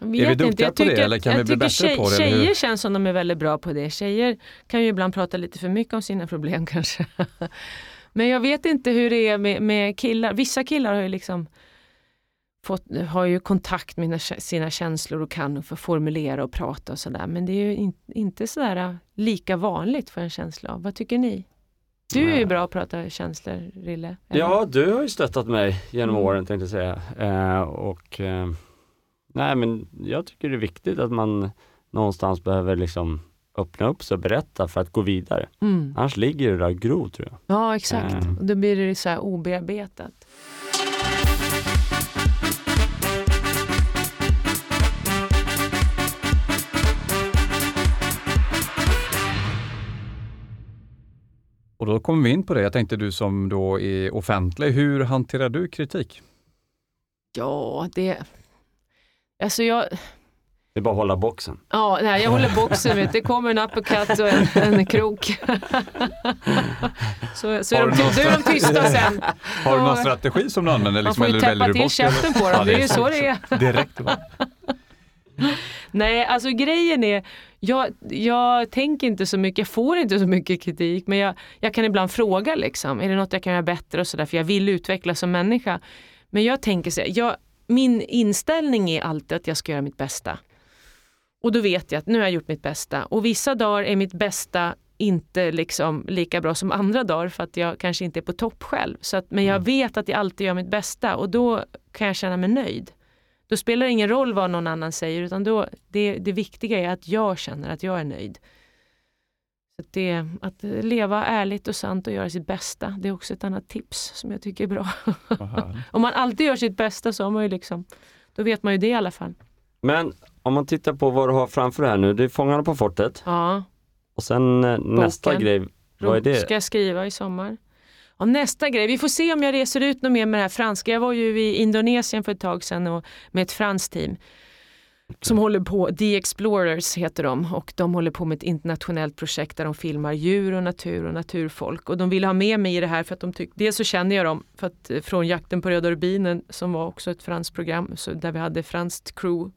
Jag Är vi vet duktiga inte. Jag på det, eller kan vi bli bättre tjej, på det? Tjejer känns som de är väldigt bra på det. Tjejer kan ju ibland prata lite för mycket om sina problem (laughs) kanske. Men jag vet inte hur det är med, med killar. Vissa killar har ju liksom fått, har ju kontakt med sina- känslor och kan få formulera och prata och sådär. Men det är ju in, inte sådär äh, lika vanligt för en känsla av. Vad tycker ni? Du är ju bra att prata känslor, Rille. eller? Ja, du har ju stöttat mig genom Mm. åren tänkte jag säga. Eh, och eh, nej men jag tycker det är viktigt att man någonstans behöver liksom öppna upp sig och berätta för att gå vidare. Mm. Annars ligger det där gror tror jag. Ja, exakt. Eh. Då blir det så här obearbetat. Och då kommer vi in på det. Jag tänkte du som då är offentlig, hur hanterar du kritik? Ja, det... Alltså jag, Det är bara att hålla boxen. ja, nej, jag håller boxen, vet. det kommer en uppercut och en, en krok. så så är de, du är de tysta sen. Har du någon strategi som du använder? Man Liksom, får ju eller täppa till käften på dem, Ja, det är ju så det är. Direkt. va? Nej, alltså grejen är, jag, jag tänker inte så mycket, jag får inte så mycket kritik, men jag, jag kan ibland fråga liksom, är det något jag kan göra bättre och sådär, för jag vill utvecklas som människa. Men jag tänker så här, jag, min inställning är alltid att jag ska göra mitt bästa. Och då vet jag att nu har jag gjort mitt bästa. Och vissa dagar är mitt bästa inte liksom lika bra som andra dagar för att jag kanske inte är på topp själv. Så att, men jag vet att jag alltid gör mitt bästa och då kan jag känna mig nöjd. Då spelar det ingen roll vad någon annan säger utan då, det, det viktiga är att jag känner att jag är nöjd. Så att, det, att leva ärligt och sant och göra sitt bästa, det är också ett annat tips som jag tycker är bra. (laughs) Om man alltid gör sitt bästa så har man ju liksom, då vet man ju det i alla fall. Men om man tittar på vad du har framför dig här nu, det är Fångarna på fortet Ja, och sen eh, nästa grej, vad är det? Ska jag skriva i sommar? Ja, nästa grej, vi får se om jag reser ut något mer med det här franska. Jag var ju i Indonesien för ett tag sedan och, med ett franskt team som håller på, The Explorers heter de och de håller på med ett internationellt projekt där de filmar djur och natur och naturfolk och de ville ha med mig i det här för att de tyckte, dels så känner jag dem för att, eh, från Jakten på röda rubinen som var också ett franskt program så där vi hade franskt crew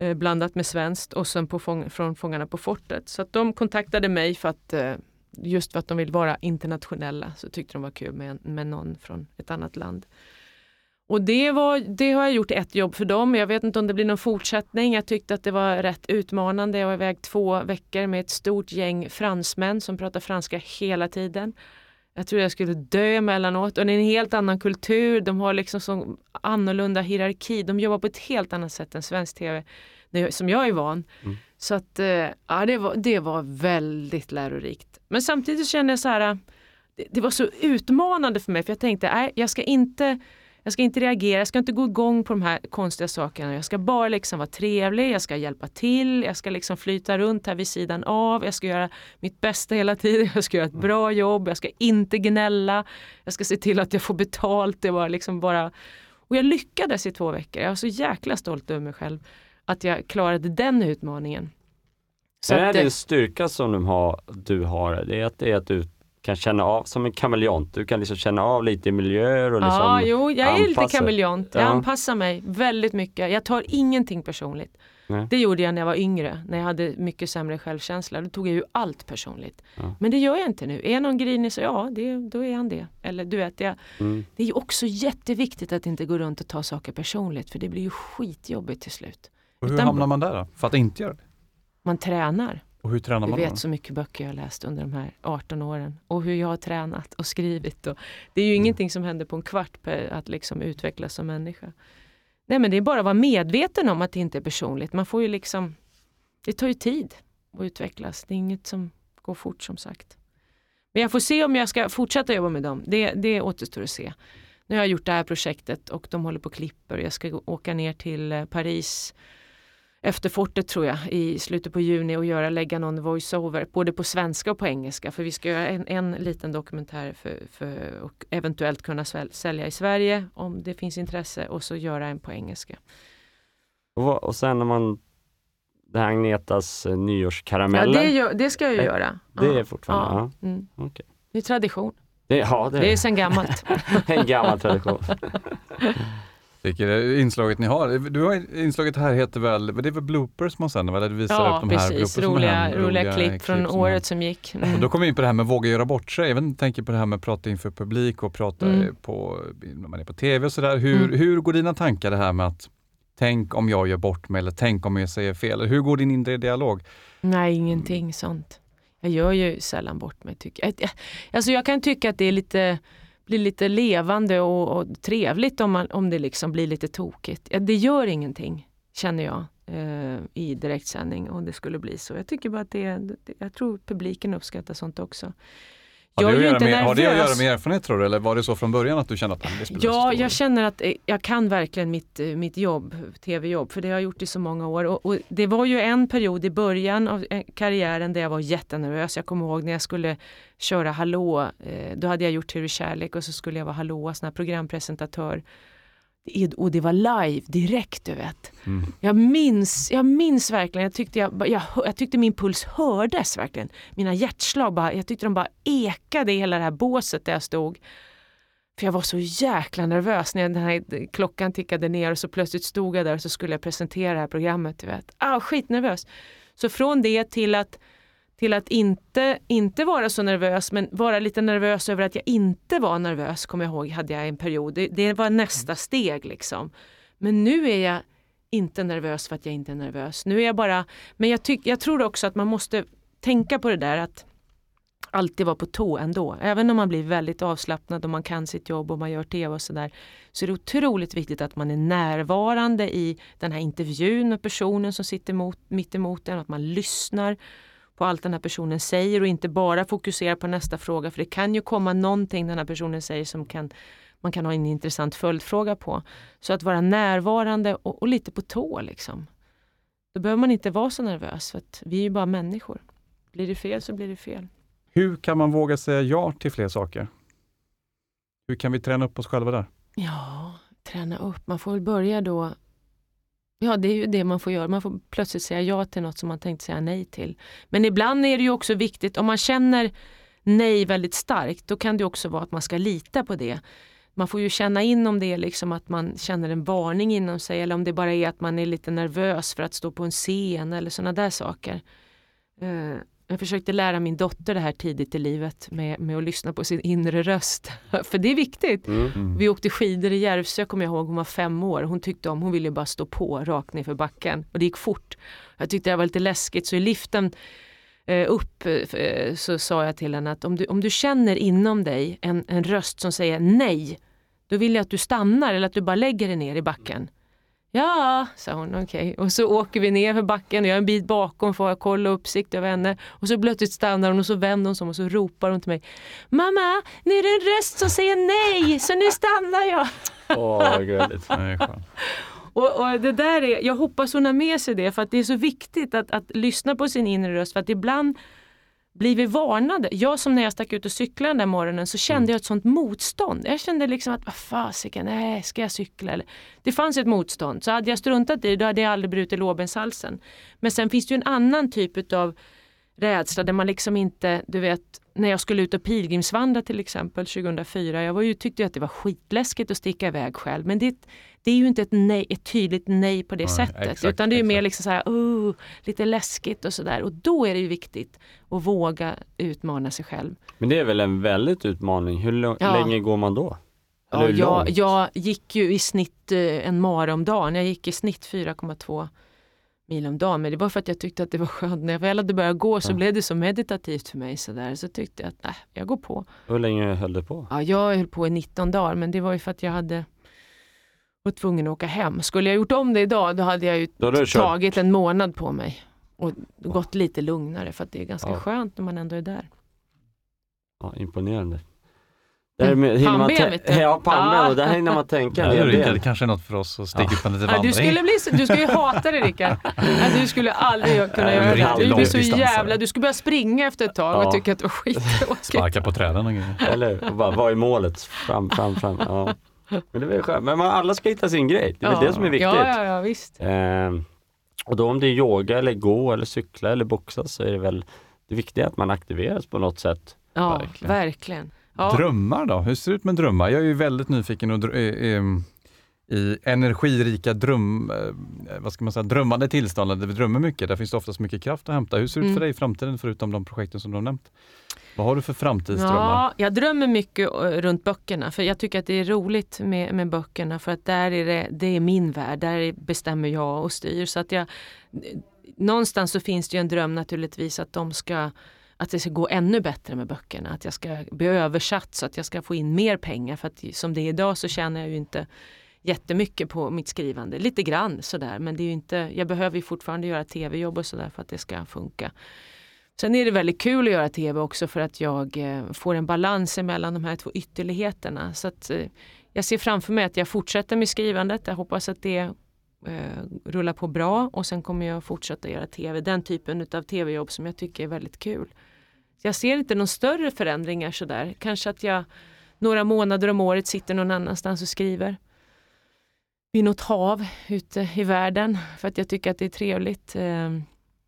eh, blandat med svenskt och sen på fång, från Fångarna på fortet. Så att de kontaktade mig för att eh, just för att de vill vara internationella så tyckte de var kul med, med någon från ett annat land. Och det, var, det har jag gjort ett jobb för dem. Jag vet inte om det blir någon fortsättning. Jag tyckte att det var rätt utmanande. Jag var iväg två veckor med ett stort gäng fransmän som pratar franska hela tiden. Jag tror jag skulle dö emellanåt. Och det är en helt annan kultur. De har liksom så annorlunda hierarki. De jobbar på ett helt annat sätt än svensk tv som jag är van. Mm. Så att, eh, ja, det, var, det var väldigt lärorikt. Men samtidigt kände jag så här, eh, det, det var så utmanande för mig för jag tänkte, nej, jag ska inte jag ska inte reagera, jag ska inte gå igång på de här konstiga sakerna. Jag ska bara liksom vara trevlig, jag ska hjälpa till, jag ska liksom flyta runt här vid sidan av, jag ska göra mitt bästa hela tiden, jag ska göra ett bra jobb, jag ska inte gnälla, jag ska se till att jag får betalt. Det var liksom bara... Och jag lyckades i två veckor, jag var så jäkla stolt över mig själv att jag klarade den utmaningen. Så Är det din styrka som du har, du har, det är att, det är att du kan känna av, som en kameleont, du kan liksom känna av lite i miljöer och liksom ja, jo, jag är lite anpassa. kameleont. Jag Ja. anpassar mig väldigt mycket. Jag tar ingenting personligt. Nej. Det gjorde jag när jag var yngre, när jag hade mycket sämre självkänsla. Då tog jag ju allt personligt. Ja. Men det gör jag inte nu. Är någon grinig så ja, det, då är han det. Eller du vet, jag, Mm. det är ju också jätteviktigt att inte gå runt och ta saker personligt för det blir ju skitjobbigt till slut. Och hur Utan- hamnar man där då? För att inte göra det? Man tränar. Och hur tränar Du man då? vet så mycket böcker jag har läst under de här 18 åren och hur jag har tränat och skrivit. Och det är ju ingenting som händer på en kvart per, att liksom utvecklas som människa. Nej men det är bara att vara medveten om att det inte är personligt. Man får ju liksom, det tar ju tid att utvecklas. Det är inget som går fort som sagt. Men jag får se om jag ska fortsätta jobba med dem. Det, det återstår att se. Nu har jag gjort det här projektet och de håller på och klipper. Jag ska åka ner till eh, Paris efter fortet tror jag i slutet på juni och göra, lägga någon voiceover både på svenska och på engelska för vi ska göra en, en liten dokumentär för, för, och eventuellt kunna sälja i Sverige om det finns intresse och så göra en på engelska. Och, och sen när man, det här Agnetas eh, Ja, nyårskarameller. det, gör, det ska jag ju Eh, göra. det ja. är fortfarande, ja. Mm. Okej. Det är tradition. det, ja, det, Det är sedan gammalt. (laughs) en gammal tradition. (laughs) Vilket inslaget ni har. Du har inslaget här heter väl, det är väl bloopers man sänder, eller du visar ja, upp de här precis. bloopers som Roliga, roliga, klipp från som året som gick. Och Mm. då kommer vi in på det här med våga göra bort sig. Även tänker på det här med att prata inför publik och prata Mm. på, när man är på tv och sådär. Hur, Mm. hur går dina tankar det här med att tänk om jag gör bort mig eller tänk om jag säger fel? Hur går din inre dialog? Nej, ingenting sånt. Jag gör ju sällan bort mig. Tycker jag. Jag- Alltså jag kan tycka att det är lite, blir lite levande och, och trevligt om, man, om det liksom blir lite tokigt. Ja, det gör ingenting, känner jag, eh, i direktsändning om det skulle bli så. Jag tycker bara att det, det jag tror publiken uppskattar sånt också. Har, jag det, ju göra inte med, har det att göra med erfarenhet tror du? Eller var det så från början att du kände att "Ah, det spelar Ja, stor roll"? jag känner att eh, jag kan verkligen mitt, eh, mitt jobb, tv-jobb, för det har jag gjort i så många år. Och, och det var ju en period i början av eh, karriären där jag var jättenervös. Jag kommer ihåg när jag skulle köra Hallå, då hade jag gjort Tur i kärlek och så skulle jag vara Hallå, sån här programpresentatör. Och det var live, direkt du vet. Mm. Jag minns, jag minns verkligen, jag tyckte, jag, jag, jag tyckte min puls hördes verkligen. Mina hjärtslag bara, jag tyckte de bara ekade i hela det här båset där jag stod. För jag var så jäkla nervös när den här klockan tickade ner och så plötsligt stod jag där och så skulle jag presentera det här programmet. Du vet. Ah, skitnervös. Så från det till att, till att inte, inte vara så nervös men vara lite nervös över att jag inte var nervös, kommer jag ihåg, hade jag en period. Det, det var nästa steg liksom. Men nu är jag inte nervös för att jag inte är nervös. Nu är jag bara, men jag, tyck, jag tror också att man måste tänka på det där att alltid vara på tå ändå. Även om man blir väldigt avslappnad och man kan sitt jobb och man gör tv och sådär. Så är det otroligt viktigt att man är närvarande i den här intervjun med personen som sitter mot, mitt emot en. Att man lyssnar på allt den här personen säger och inte bara fokuserar på nästa fråga. För det kan ju komma någonting den här personen säger som kan, man kan ha en intressant följdfråga på. Så att vara närvarande och, och lite på tå liksom. Då behöver man inte vara så nervös för att vi är ju bara människor. Blir det fel så blir det fel. Hur kan man våga säga ja till fler saker? Hur kan vi träna upp oss själva där? Ja, träna upp. Man får väl börja då. Ja, det är ju det man får göra. Man får plötsligt säga ja till något som man tänkt säga nej till. Men ibland är det ju också viktigt, om man känner nej väldigt starkt, då kan det också vara att man ska lita på det. Man får ju känna in om det är liksom att man känner en varning inom sig eller om det bara är att man är lite nervös för att stå på en scen eller sådana där saker. Eh, Eh, Jag försökte lära min dotter det här tidigt i livet med, med att lyssna på sin inre röst. (laughs) För det är viktigt. Mm. Vi åkte skidor i Järvsö kommer jag ihåg, hon var fem år. Hon tyckte om, hon ville bara stå på rakt ner för backen. Och det gick fort. Jag tyckte det var lite läskigt så i liften eh, upp eh, så sa jag till henne att om du, om du känner inom dig en, en röst som säger nej, då vill jag att du stannar eller att du bara lägger dig ner i backen. Ja, sa hon, okej. Och så åker vi ner för backen och jag är en bit bakom för att kolla uppsikt över henne. Och så plötsligt stannar hon och så vänder hon sig och så ropar hon till mig. Mamma, nu är det en röst som säger nej, så nu stannar jag. Åh, vad gulligt. (laughs) Och, och det där är, jag hoppas hon har med sig det för att det är så viktigt att, att lyssna på sin inre röst för att ibland blir vi varnade. Jag som när jag stack ut och cyklade den där morgonen så kände jag ett sånt motstånd. Jag kände liksom att vad fasiken, nej ska jag cykla? Eller, det fanns ett motstånd så hade jag struntat i det då hade jag aldrig brutit lårbenshalsen. Men sen finns det ju en annan typ av rädsla där man liksom inte, du vet när jag skulle ut och pilgrimsvandra till exempel 2004. Jag var ju, tyckte ju att det var skitläskigt att sticka iväg själv men det, det är ju inte ett, nej, ett tydligt nej på det Nej, sättet. exakt, utan det är ju mer liksom så här, oh, lite läskigt och sådär. Och då är det ju viktigt att våga utmana sig själv. Men det är väl en väldigt utmaning. Hur Ja. länge går man då? Ja, jag, jag gick ju i snitt eh, en mara om dagen. Jag gick i snitt 4,2 mil om dagen. Men det var för att jag tyckte att det var skönt. När jag väl hade börjat gå så Ja. blev det så meditativt för mig. Så, där. så tyckte jag att nej, jag går på. Hur länge höll det på? Ja, jag höll på i 19 dagar men det var ju för att jag hade var tvungen att åka hem. Skulle jag gjort om det idag då hade jag ju Då hade du kört. tagit en månad på mig och gått lite lugnare för att det är ganska Ja. skönt när man ändå är där. Ja, imponerande. Pannben, vet du. Ja, pannben. Och där hinner man tänka en Ja, hel Rickard, det del. kanske är något för oss att stiga Ja. ut på en liten Ja, du, vandring. skulle bli, så- du skulle ju hata det Rickard. Du skulle aldrig kunna göra det. Du blir så jävla... Du skulle börja springa efter ett tag Ja. och tycka att det var skittråkigt. Sparka på träden och grejer. Eller bara, vad är målet? Fram, fram, fram. Ja. Men det är väl skönt. Men man, alla ska hitta sin grej. Det är väl det som är viktigt. Ja, ja, ja visst. Ehm, och då om det är yoga eller gå eller cykla eller boxa så är det väl det viktiga är att man aktiveras på något sätt. Ja, Verkligen. verkligen. Ja. Drömmar då? Hur ser det ut med drömmar? Jag är ju väldigt nyfiken och dr- eh, ehm, i energirika dröm, eh, vad ska man säga, drömmande tillstånd där vi drömmer mycket. Där finns det oftast mycket kraft att hämta. Hur ser det ut för Mm. dig i framtiden förutom de projekten som du har nämnt? Vad har du för framtidsdrömmar? Ja, jag drömmer mycket eh, runt böckerna för jag tycker att det är roligt med, med böckerna för att där är det, det är min värld, där är- bestämmer jag och styr. Så att jag, någonstans så finns det ju en dröm naturligtvis att de ska att det ska gå ännu bättre med böckerna, att jag ska bli översatt så att jag ska få in mer pengar. För att som det är idag så tjänar jag ju inte jättemycket på mitt skrivande. Lite grann sådär men det är ju inte, jag behöver ju fortfarande göra tv-jobb och sådär för att det ska funka. Sen är det väldigt kul att göra tv också för att jag eh, får en balans mellan de här två ytterligheterna. Så att, eh, jag ser framför mig att jag fortsätter med skrivandet. Jag hoppas att det eh, rullar på bra och sen kommer jag fortsätta göra tv. Den typen av tv-jobb som jag tycker är väldigt kul. Jag ser inte någon större förändringar sådär. Kanske att jag några månader om året sitter någon annanstans och skriver vid något hav ute i världen för att jag tycker att det är trevligt. Eh,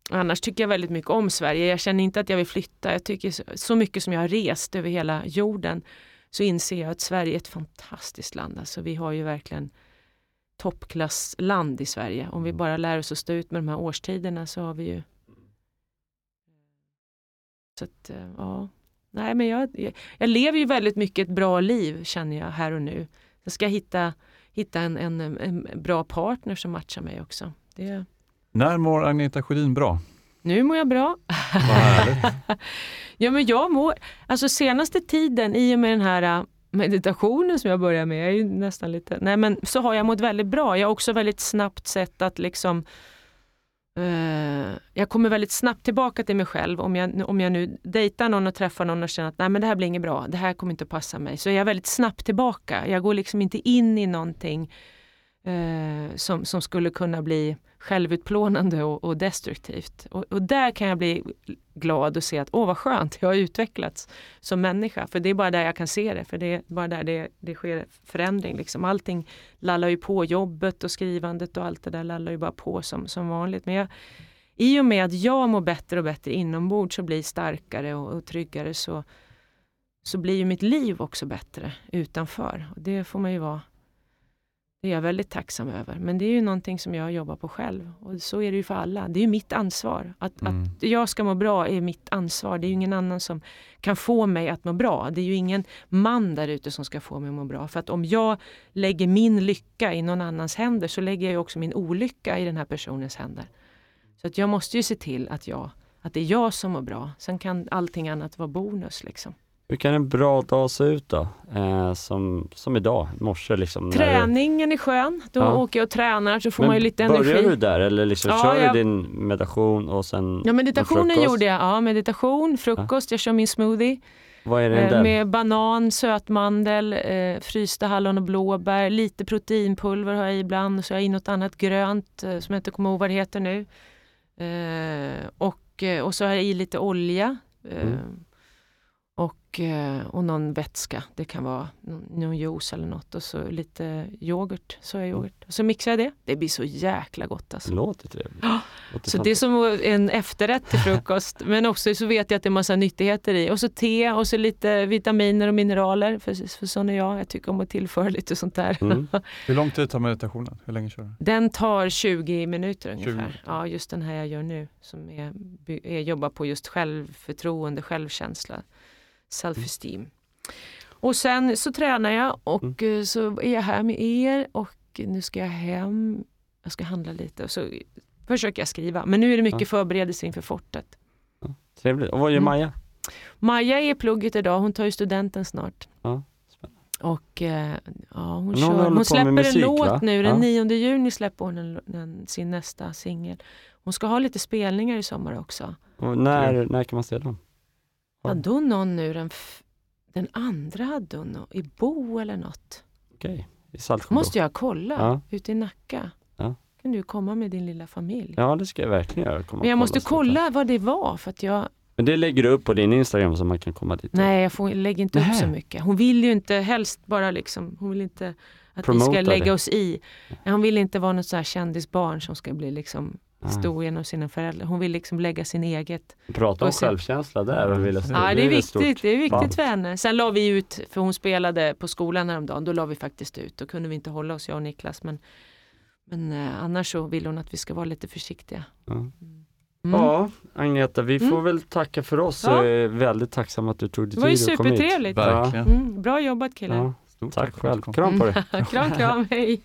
Annars tycker jag väldigt mycket om Sverige. Jag känner inte att jag vill flytta. Jag tycker så, mycket som jag har rest över hela jorden så inser jag att Sverige är ett fantastiskt land. Alltså, vi har ju verkligen toppklassland i Sverige. Om vi bara lär oss att stå ut med de här årstiderna så har vi ju... Så att, eh, ja. Nej, men jag, jag, jag lever ju väldigt mycket ett bra liv känner jag här och nu. Jag ska hitta, hitta en, en, en bra partner som matchar mig också. Det, När mår Agneta Sjödin bra? nu mår jag bra. (laughs) Ja men jag mår, alltså senaste tiden i och med den här äh, meditationen som jag börjar med, jag är ju nästan lite, nej men så har jag mått väldigt bra. Jag har också väldigt snabbt sett att liksom Eh, jag kommer väldigt snabbt tillbaka till mig själv om jag, om jag nu dejtar någon och träffar någon och känner att nej men det här blir inget bra, det här kommer inte att passa mig. Så är jag väldigt snabbt tillbaka. Jag går liksom inte in i någonting eh, som, som skulle kunna bli självutplånande och, och destruktivt. Och, och där kan jag bli glad och se att åh vad skönt, jag har utvecklats som människa. För det är bara där jag kan se det, för det är bara där det, det sker förändring. Liksom. Allting lallar ju på, jobbet och skrivandet och allt det där lallar ju bara på som, som vanligt. Men jag, i och med att jag mår bättre och bättre inombords och blir starkare och, och tryggare så, så blir ju mitt liv också bättre utanför. Och det får man ju vara det är jag väldigt tacksam över. Men det är ju någonting som jag jobbar på själv. Och så är det ju för alla. Det är ju mitt ansvar. Att, Mm. att jag ska må bra är mitt ansvar. Det är ju ingen annan som kan få mig att må bra. Det är ju ingen man där ute som ska få mig att må bra. För att om jag lägger min lycka i någon annans händer så lägger jag ju också min olycka i den här personens händer. Så att jag måste ju se till att, jag, att det är jag som mår bra. Sen kan allting annat vara bonus. Liksom. Hur kan en bra dag se ut då? Eh, som, som idag, i morse liksom. när du- Träningen är skön. Då Ja. åker jag och tränar så får Men man ju lite energi. Börjar du där eller liksom Ja, kör du jag- din meditation och sen Ja, meditationen gjorde jag. Ja, meditation, frukost, jag kör min smoothie Vad är det eh, där? med banan, sötmandel, eh, frysta hallon och blåbär. Lite proteinpulver har jag ibland och så har jag i något annat grönt eh, som jag inte kommer ihåg vad det heter nu. Eh, och, eh, och så har jag i lite olja. Eh, Mm. Och, eh, och någon vätska, det kan vara någon, juice eller något och så lite yoghurt, sojayoghurt. Och så mixar jag det. Det blir så jäkla gott alltså. Det låter trevligt. Låter Så det är som en efterrätt till frukost. (laughs) men också så vet jag att det är massa nyttigheter i. Och så te och så lite vitaminer och mineraler. För, för sån är jag. Jag tycker om att tillföra lite sånt där. Mm. (laughs) Hur lång tid tar meditationen? Hur länge kör du? Den tar 20 minuter 20 ungefär. minuter. Ja, just den här jag gör nu. Som är, är jobbar på just självförtroende, självkänsla, self-esteem. Och sen så tränar jag och eh, så är jag här med er och nu ska jag hem. Jag ska handla lite och så försöker jag skriva. Men nu är det mycket Ja. förberedelser inför fortet. Trevligt. Och vad gör Mm. Maja? Maja är i plugget idag, hon tar ju studenten snart. Ja, Och eh, ja, hon, hon kör. hon släpper musik, en låt va? nu, den Ja. 9 juni släpper hon en, en, sin nästa singel. Hon ska ha lite spelningar i sommar också. Och när, när kan man se dem? Hade hon någon nu den, den andra hade hon nog i Bo eller något. Okej, i Saltsjö. måste jag kolla, Ja. ute i Nacka. Ja. kan du komma med din lilla familj. Ja, det ska jag verkligen göra. Komma Men jag måste kolla vad det var för att jag, Men det lägger du upp på din Instagram så man kan komma dit. nej jag får, lägger inte upp Nej. så mycket. Hon vill ju inte, helst bara liksom, hon vill inte att vi Promota ska lägga det. oss i. Hon vill inte vara något så här kändisbarn som ska bli liksom. Historien om sina föräldrar. Hon vill liksom lägga sin eget. Prata om sen- självkänsla där och vilja Ja, det är viktigt. Det är viktigt Ja. för henne. Sen la vi ut, för hon spelade på skolan häromdagen, då la vi faktiskt ut. Då kunde vi inte hålla oss, jag och Niklas. Men, men eh, annars så vill hon att vi ska vara lite försiktiga. Ja. Mm. Ja, Agneta, vi får Mm. väl tacka för oss. Ja. Jag är väldigt tacksam att du tog dig Det var ju tid och kom hit. supertrevligt. Verkligen. Mm, bra jobbat killar. Ja, tack du själv. Kram på dig. (laughs) kram kram, hej.